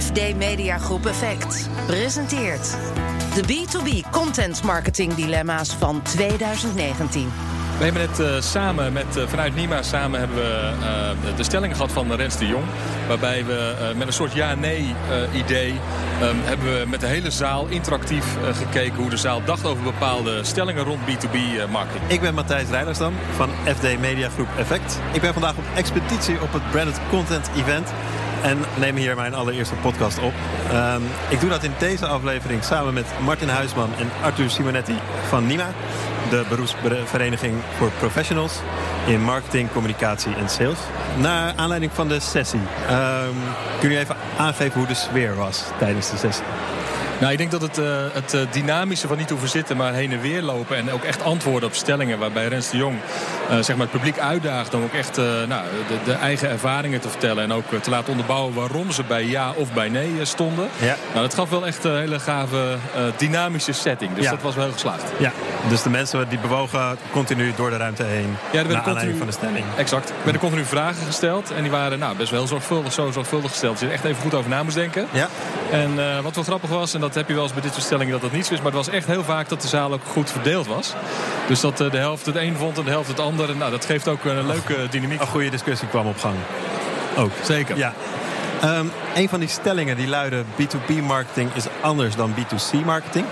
FD Mediagroep Effect presenteert de B2B Content Marketing Dilemma's van 2019. We hebben net uh, samen met, uh, vanuit NIMA samen hebben we uh, de stelling gehad van Rens de Jong. Waarbij we met een soort ja-nee idee um, hebben we met de hele zaal interactief gekeken hoe de zaal dacht over bepaalde stellingen rond B2B marketing. Ik ben Matthijs Rijlersdam van FD Media Groep Effect. Ik ben vandaag op expeditie op het Branded Content Event. En neem hier mijn allereerste podcast op. Um, ik doe dat in deze aflevering samen met Martin Huisman en Arthur Simonetti van NIMA. De beroepsvereniging voor professionals in marketing, communicatie en sales. Naar aanleiding van de sessie. Um, kun je even aangeven hoe de sfeer was tijdens de sessie? Nou, ik denk dat het, uh, het uh, dynamische van niet hoeven zitten, maar heen en weer lopen. En ook echt antwoorden op stellingen. Waarbij Rens de Jong zeg maar het publiek uitdaagt om ook echt nou, de, de, eigen ervaringen te vertellen. En ook te laten onderbouwen waarom ze bij ja of bij nee stonden. Ja. Nou, dat gaf wel echt een hele gave dynamische setting. Dus ja. dat was wel heel geslaagd. Ja, dus de mensen die bewogen continu door de ruimte heen. Ja, er werden continu, van de stelling. Exact. Er werden continu vragen gesteld. En die waren nou, best wel zorgvuldig, zo zorgvuldig gesteld. Dat je er echt even goed over na moest denken. Ja. En wat wel grappig was, en dat heb je wel eens bij dit soort stellingen dat dat niet zo is. Maar het was echt heel vaak dat de zaal ook goed verdeeld was. Dus dat de helft het een vond en de helft het ander. Nou, dat geeft ook een leuke dynamiek. Een goede discussie kwam op gang. Ook. Zeker. Ja. Um, een van die stellingen die luiden B2B-marketing is anders dan B2C-marketing.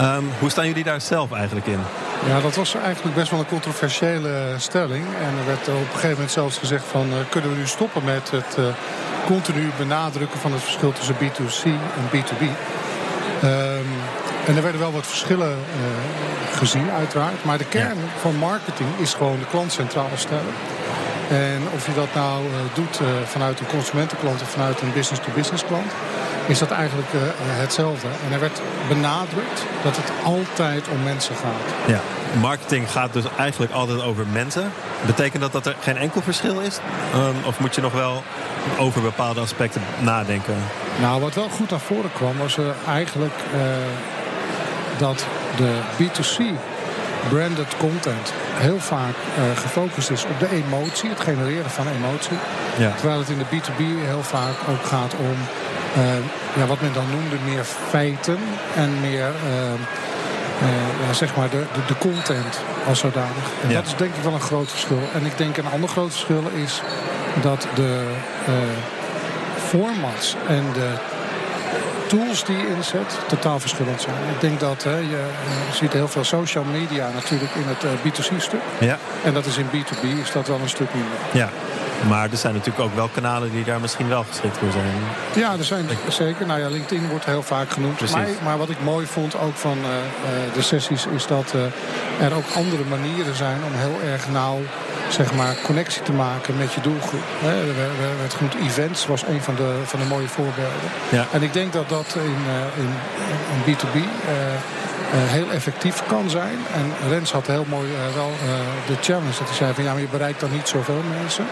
Um, hoe staan jullie daar zelf eigenlijk in? Ja, dat was eigenlijk best wel een controversiële stelling. En er werd op een gegeven moment zelfs gezegd van... Uh, kunnen we nu stoppen met het uh, continu benadrukken van het verschil tussen B2C en B2B. Um, en er werden wel wat verschillen uh, gezien, uiteraard. Maar de kern ja. van marketing is gewoon de klant centraal stellen. En of je dat nou uh, doet uh, vanuit een consumentenklant of vanuit een business-to-business klant, is dat eigenlijk hetzelfde. En er werd benadrukt dat het altijd om mensen gaat. Ja, marketing gaat dus eigenlijk altijd over mensen. Betekent dat dat er geen enkel verschil is? Um, of moet je nog wel over bepaalde aspecten nadenken? Nou, wat wel goed naar voren kwam, was eigenlijk dat de B2C branded content heel vaak uh, gefocust is op de emotie, het genereren van emotie. Ja. Terwijl het in de B2B heel vaak ook gaat om uh, ja, wat men dan noemde meer feiten en meer ja, zeg maar de, de, de, content als zodanig. En ja. dat is denk ik wel een groot verschil. En ik denk een ander groot verschil is dat de formats en de tools die je inzet totaal verschillend zijn. Ik denk dat hè, je, ziet heel veel social media natuurlijk in het uh, B2C-stuk. Ja. En dat is in B2B is dat wel een stuk minder. Ja. Maar er zijn natuurlijk ook wel kanalen die daar misschien wel geschikt voor zijn. Ja, er zijn zeker. Nou ja, LinkedIn wordt heel vaak genoemd. Maar, maar, wat ik mooi vond ook van uh, de sessies is dat uh, er ook andere manieren zijn om heel erg nauw zeg maar, connectie te maken met je doelgroep. Het genoemd events was een van de, van de mooie voorbeelden. Ja. En ik denk dat dat in, in, in B2B uh, heel effectief kan zijn. En Rens had heel mooi uh, wel uh, de challenge. Dat hij zei van ja, maar je bereikt dan niet zoveel mensen.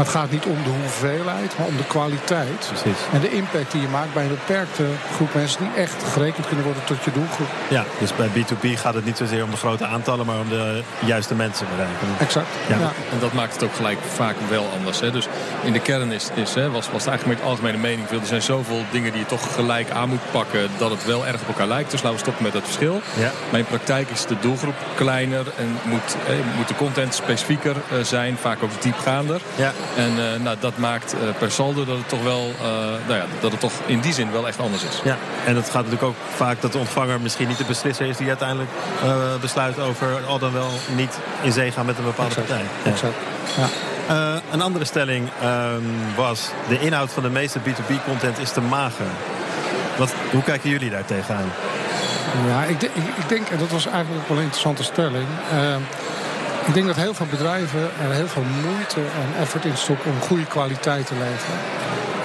Maar het gaat niet om de hoeveelheid, maar om de kwaliteit. Precies. En de impact die je maakt bij een beperkte groep mensen die echt gerekend kunnen worden tot je doelgroep. Ja, dus bij B2B gaat het niet zozeer om de grote aantallen, maar om de juiste mensen bereiken. Exact. Ja. ja. En dat maakt het ook gelijk vaak wel anders. Hè? Dus in de kern is, is, hè, was, was het eigenlijk met algemene mening. Er zijn zoveel dingen die je toch gelijk aan moet pakken dat het wel erg op elkaar lijkt. Dus laten we stoppen met het verschil. Ja. Maar in praktijk is de doelgroep kleiner en moet, eh, moet de content specifieker uh, zijn, vaak ook diepgaander. Ja. En uh, nou, dat maakt uh, per saldo dat het toch wel, uh, nou ja, dat het toch in die zin wel echt anders is. Ja, en het gaat natuurlijk ook vaak dat de ontvanger misschien niet de beslisser is die uiteindelijk besluit over al dan wel niet in zee gaan met een bepaalde exact. partij. Ja. Exact. Ja. Uh, een andere stelling um, was... de inhoud van de meeste B2B-content is te mager. Wat, hoe kijken jullie daar tegenaan? Ja, ik, ik, ik, denk, en dat was eigenlijk wel een interessante stelling... Ik denk dat heel veel bedrijven er heel veel moeite en effort in stoppen... om goede kwaliteit te leveren.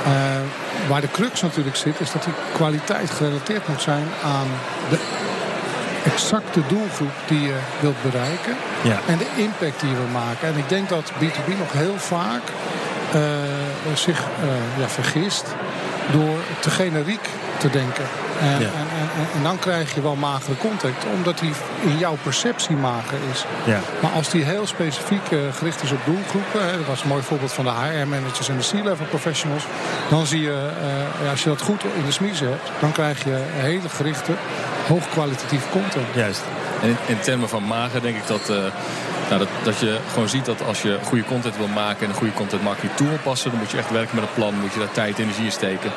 Uh, waar de crux natuurlijk zit, is dat die kwaliteit gerelateerd moet zijn aan de exacte doelgroep die je wilt bereiken. Ja. En de impact die je wil maken. En ik denk dat B2B nog heel vaak uh, zich uh, ja, vergist door te generiek te denken. En, en, en, en, dan krijg je wel magere content, omdat die in jouw perceptie mager is. Ja. Maar als die heel specifiek uh, gericht is op doelgroepen, hè, dat was een mooi voorbeeld van de HR-managers en de C-level professionals, dan zie je, uh, als je dat goed in de smiezen hebt, dan krijg je hele gerichte, hoogkwalitatieve content. Juist. En in, in termen van mager denk ik dat. Uh, nou, dat, dat je gewoon ziet dat als je goede content wil maken en een goede content marketing toe wil passen, dan moet je echt werken met een plan, moet je daar tijd en energie in steken.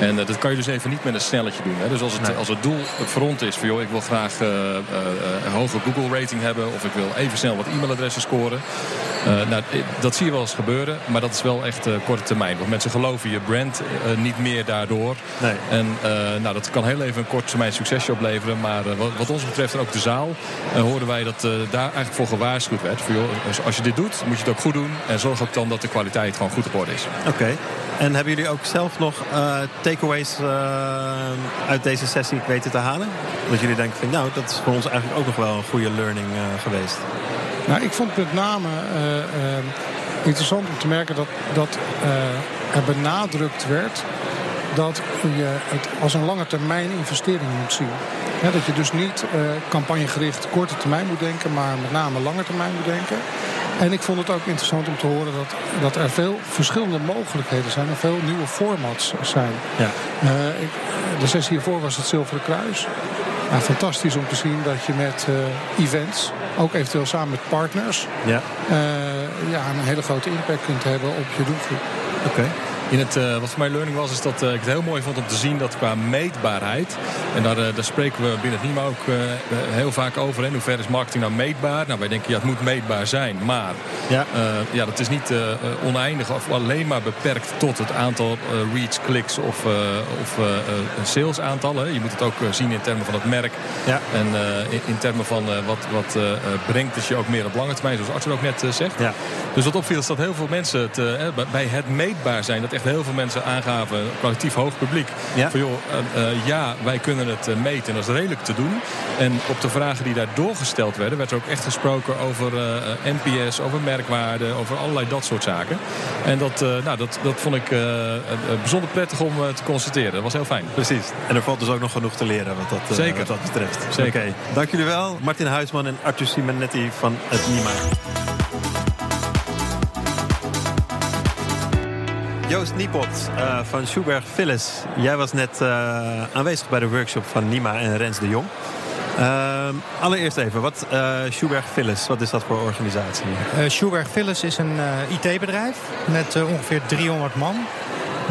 En uh, dat kan je dus even niet met een snelletje doen. Hè. Dus als het, nee. als het doel het front is van joh, ik wil graag uh, een hoge Google rating hebben of ik wil even snel wat e-mailadressen scoren. nou, dat zie je wel eens gebeuren, maar dat is wel echt korte termijn. Want mensen geloven je brand niet meer daardoor. Nee. En nou, dat kan heel even een kort termijn succesje opleveren. Maar wat, wat, ons betreft en ook de zaal, hoorden wij dat daar eigenlijk voor gewaarschuwd werd. Voor, joh, als je dit doet, moet je het ook goed doen. En zorg ook dan dat de kwaliteit gewoon goed op orde is. Oké. Okay. En hebben jullie ook zelf nog uh, takeaways uh, uit deze sessie weten te halen? Dat jullie denken van nou, dat is voor ons eigenlijk ook nog wel een goede learning uh, geweest. Nou, ik vond met name interessant om te merken dat, dat er benadrukt werd dat je het als een lange termijn investering moet zien. Dat je dus niet uh, campagnegericht korte termijn moet denken, maar met name lange termijn moet denken. En ik vond het ook interessant om te horen dat, dat er veel verschillende mogelijkheden zijn en veel nieuwe formats zijn. Ja. Uh, ik, de sessie hiervoor was het Zilveren Kruis. Ja, fantastisch om te zien dat je met uh, events, ook eventueel samen met partners, ja. ja, een hele grote impact kunt hebben op je doelgroep. Oké. Okay. In het, uh, wat voor mij learning was, is dat uh, ik het heel mooi vond om te zien dat qua meetbaarheid. En daar, uh, daar spreken we binnen het NIMA ook heel vaak over. In hoeverre is marketing nou meetbaar? Nou, wij denken ja, het moet meetbaar zijn. Maar ja, ja dat is niet oneindig of alleen maar beperkt tot het aantal reach, kliks of, of sales aantallen. Je moet het ook zien in termen van het merk. Ja. En in, in, termen van wat, wat brengt het je ook meer op lange termijn, zoals Arthur ook net zegt. Ja. Dus wat opviel is dat heel veel mensen het, bij het meetbaar zijn, dat echt heel veel mensen aangaven, kwalitatief hoog publiek. Ja, van, joh, uh, uh, ja wij kunnen het uh, meten en dat is redelijk te doen. En op de vragen die daar doorgesteld werden, werd er ook echt gesproken over NPS, over merkwaarde, over allerlei dat soort zaken. En dat, nou, dat, dat vond ik bijzonder prettig om te constateren. Dat was heel fijn. Precies. En er valt dus ook nog genoeg te leren wat dat, Zeker. Wat dat betreft. Zeker. Okay. Dank jullie wel. Martin Huisman en Arthur Simonetti van het NIMA. Joost Niepot uh, van Schuberg Phyllis. Jij was net uh, aanwezig bij de workshop van Nima en Rens de Jong. Uh, allereerst even, wat uh, Schuberg Phyllis, wat is dat voor organisatie? Uh, Schuberg Phyllis is een IT-bedrijf met ongeveer 300 man.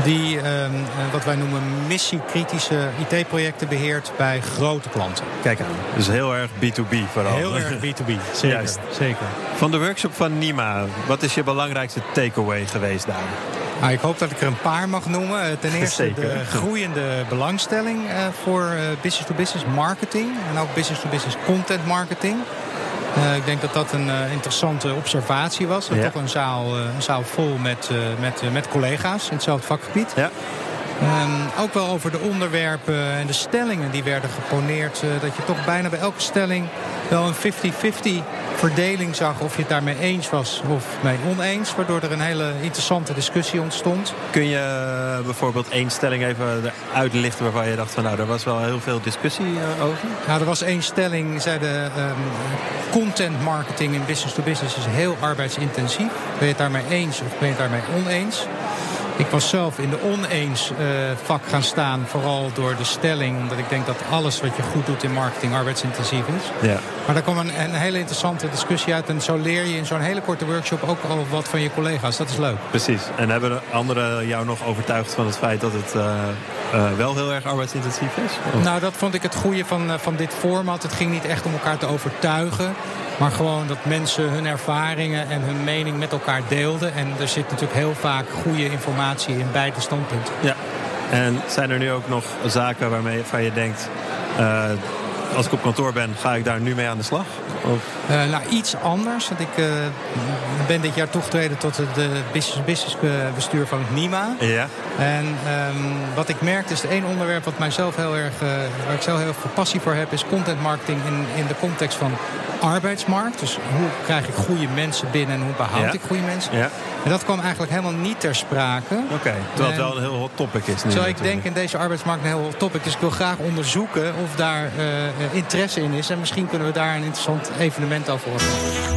Die ehm, wat wij noemen missiekritische IT-projecten beheert bij grote klanten. Kijk aan, dus heel erg B2B vooral. Heel erg B2B, zeker. Juist. zeker. Van de workshop van Nima, wat is je belangrijkste takeaway geweest daar? Nou, ik hoop dat ik er een paar mag noemen. Ten eerste de groeiende belangstelling uh, voor business-to-business -business marketing. En ook business-to-business -business content marketing. Uh, ik denk dat dat een interessante observatie was. Ja. Toch een zaal, een zaal vol met, met, met collega's in hetzelfde vakgebied. Ja. Um, ook wel over de onderwerpen en de stellingen die werden geponeerd. dat je toch bijna bij elke stelling wel een 50-50 verdeling zag of je het daarmee eens was of mee oneens. Waardoor er een hele interessante discussie ontstond. Kun je bijvoorbeeld één stelling even uitlichten waarvan je dacht van nou, daar was wel heel veel discussie uh, over? Nou, er was één stelling, zei de um, content marketing in business to business is heel arbeidsintensief. Ben je het daarmee eens of ben je het daarmee oneens? Ik was zelf in de oneens uh, vak gaan staan. Vooral door de stelling. Omdat ik denk dat alles wat je goed doet in marketing arbeidsintensief is. Ja. Maar daar kwam een, een, hele interessante discussie uit. En zo leer je in zo'n hele korte workshop ook al wat van je collega's. Dat is leuk. Precies. En hebben anderen jou nog overtuigd van het feit dat het uh, uh, wel heel erg arbeidsintensief is? Of? Nou, dat vond ik het goede van, van dit format. Het ging niet echt om elkaar te overtuigen. Maar gewoon dat mensen hun ervaringen en hun mening met elkaar deelden. En er zit natuurlijk heel vaak goede informatie in beide standpunten. Ja. En zijn er nu ook nog zaken waarmee van je denkt... Uh, als ik op kantoor ben, ga ik daar nu mee aan de slag? Of? Uh, nou, iets anders. Want ik uh, ben dit jaar toegetreden tot het uh, business, business bestuur van het NIMA. Ja. En um, wat ik merkte is het één onderwerp wat mijzelf heel erg, waar ik zelf heel veel passie voor heb, is content marketing in, in de context van arbeidsmarkt. Dus hoe krijg ik goede mensen binnen en hoe behoud ik goede mensen. Ja. En dat kwam eigenlijk helemaal niet ter sprake. Oké, terwijl het wel een heel hot topic is. Nu Zo, ik denk in deze arbeidsmarkt een heel hot topic. Dus ik wil graag onderzoeken of daar uh, interesse in is. En misschien kunnen we daar een interessant evenement over organiseren.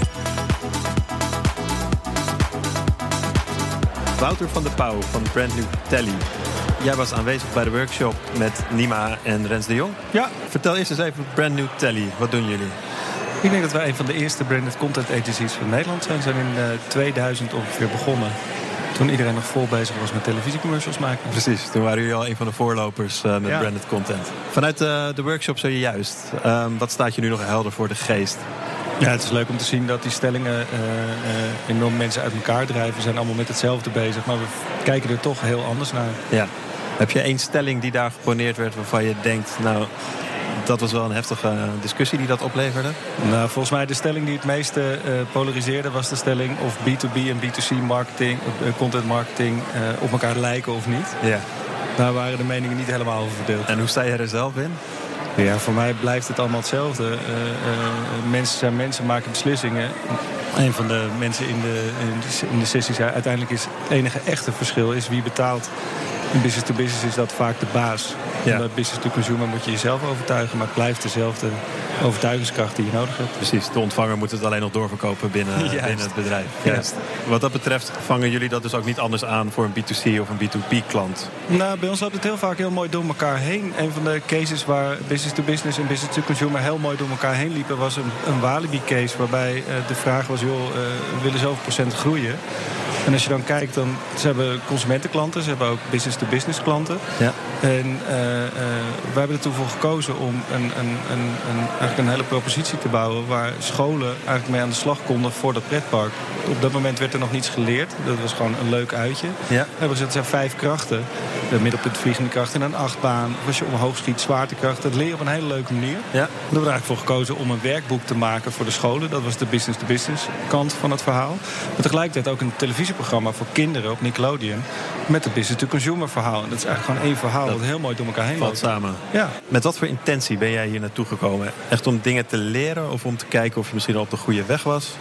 Wouter van der Pauw van Brand New Telly. Jij was aanwezig bij de workshop met Nima en Rens de Jong. Ja. Vertel eerst eens even Brand New Telly. Wat doen jullie? Ik denk dat wij een van de eerste branded content agencies van Nederland zijn. We zijn in uh, 2000 ongeveer begonnen. Toen iedereen nog vol bezig was met televisiecommercials maken. Precies, toen waren jullie al een van de voorlopers uh, met ja. branded content. Vanuit uh, de workshop zojuist, um, wat staat je nu nog helder voor de geest? Ja, het is leuk om te zien dat die stellingen uh, enorm mensen uit elkaar drijven. We zijn allemaal met hetzelfde bezig, maar we kijken er toch heel anders naar. Ja. Heb je één stelling die daar geponeerd werd waarvan je denkt... nou, dat was wel een heftige discussie die dat opleverde? Nou, volgens mij de stelling die het meeste uh, polariseerde... was de stelling of B2B en B2C marketing, content marketing op elkaar lijken of niet. Ja. Daar waren de meningen niet helemaal over verdeeld. En hoe sta je er zelf in? Ja, voor mij blijft het allemaal hetzelfde. Mensen zijn mensen, maken beslissingen. Een van de mensen in de, in de sessie zei... uiteindelijk is het enige echte verschil is wie betaalt. In business to business is dat vaak de baas. Ja. Bij business to consumer moet je jezelf overtuigen... maar het blijft dezelfde overtuigingskracht die je nodig hebt. Precies, de ontvanger moet het alleen nog doorverkopen binnen, binnen het bedrijf. Juist. Wat dat betreft vangen jullie dat dus ook niet anders aan... voor een B2C of een B2B klant? Nou, bij ons loopt het heel vaak heel mooi door elkaar heen. Een van de cases waar business to business en business to consumer... heel mooi door elkaar heen liepen was een, een Walibi-case... waarbij uh, de vraag was, joh, uh, we willen zoveel procent groeien... En als je dan kijkt, dan, ze hebben consumentenklanten, ze hebben ook business-to-business klanten. Ja. En uh, uh, wij hebben er toen voor gekozen om een, een, een, een, eigenlijk een hele propositie te bouwen... waar scholen eigenlijk mee aan de slag konden voor dat pretpark. Op dat moment werd er nog niets geleerd. Dat was gewoon een leuk uitje. Ja. We hebben gezegd, zijn vijf krachten. De middelpunt vliegende kracht en een achtbaan. Als je omhoog schiet, zwaartekracht. Dat leer je op een hele leuke manier. Ja. Daar hebben we eigenlijk voor gekozen om een werkboek te maken voor de scholen. Dat was de business-to-business kant van het verhaal. Maar tegelijkertijd ook een televisieprogramma voor kinderen op Nickelodeon. Met het business-to-consumer verhaal. En dat is eigenlijk gewoon één verhaal dat, wat heel mooi door elkaar heen valt loopt. samen. Ja. Met wat voor intentie ben jij hier naartoe gekomen? Echt om dingen te leren of om te kijken of je misschien al op de goede weg was?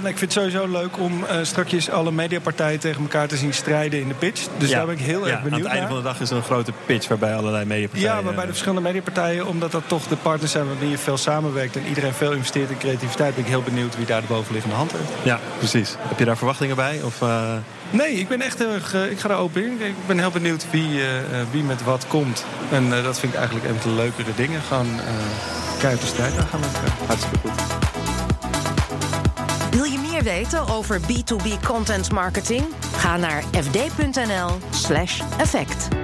Uh, nou, ik vind het sowieso leuk om uh, strakjes alle mediapartijen tegen elkaar te zien strijden in de pitch. Dus ja. daar ben ik heel ja, erg benieuwd Aan het einde naar. van de dag is er een grote pitch waarbij allerlei mediapartijen... Ja, waarbij de verschillende mediapartijen, omdat dat toch de partners zijn waarmee je veel samenwerkt en iedereen veel investeert in creativiteit, ben ik heel benieuwd wie daar de bovenliggende hand heeft. Ja, precies. Heb je daar verwachtingen bij? Of, uh... Nee, ik ben echt heel erg. ik ga daar open in. Ik ben heel benieuwd wie, wie met wat komt. En dat vind ik eigenlijk een van de leukere dingen. Gewoon keihard de strijd aan gaan met elkaar. Hartstikke goed. Wil je meer weten over B2B content marketing? Ga naar fd.nl/effect.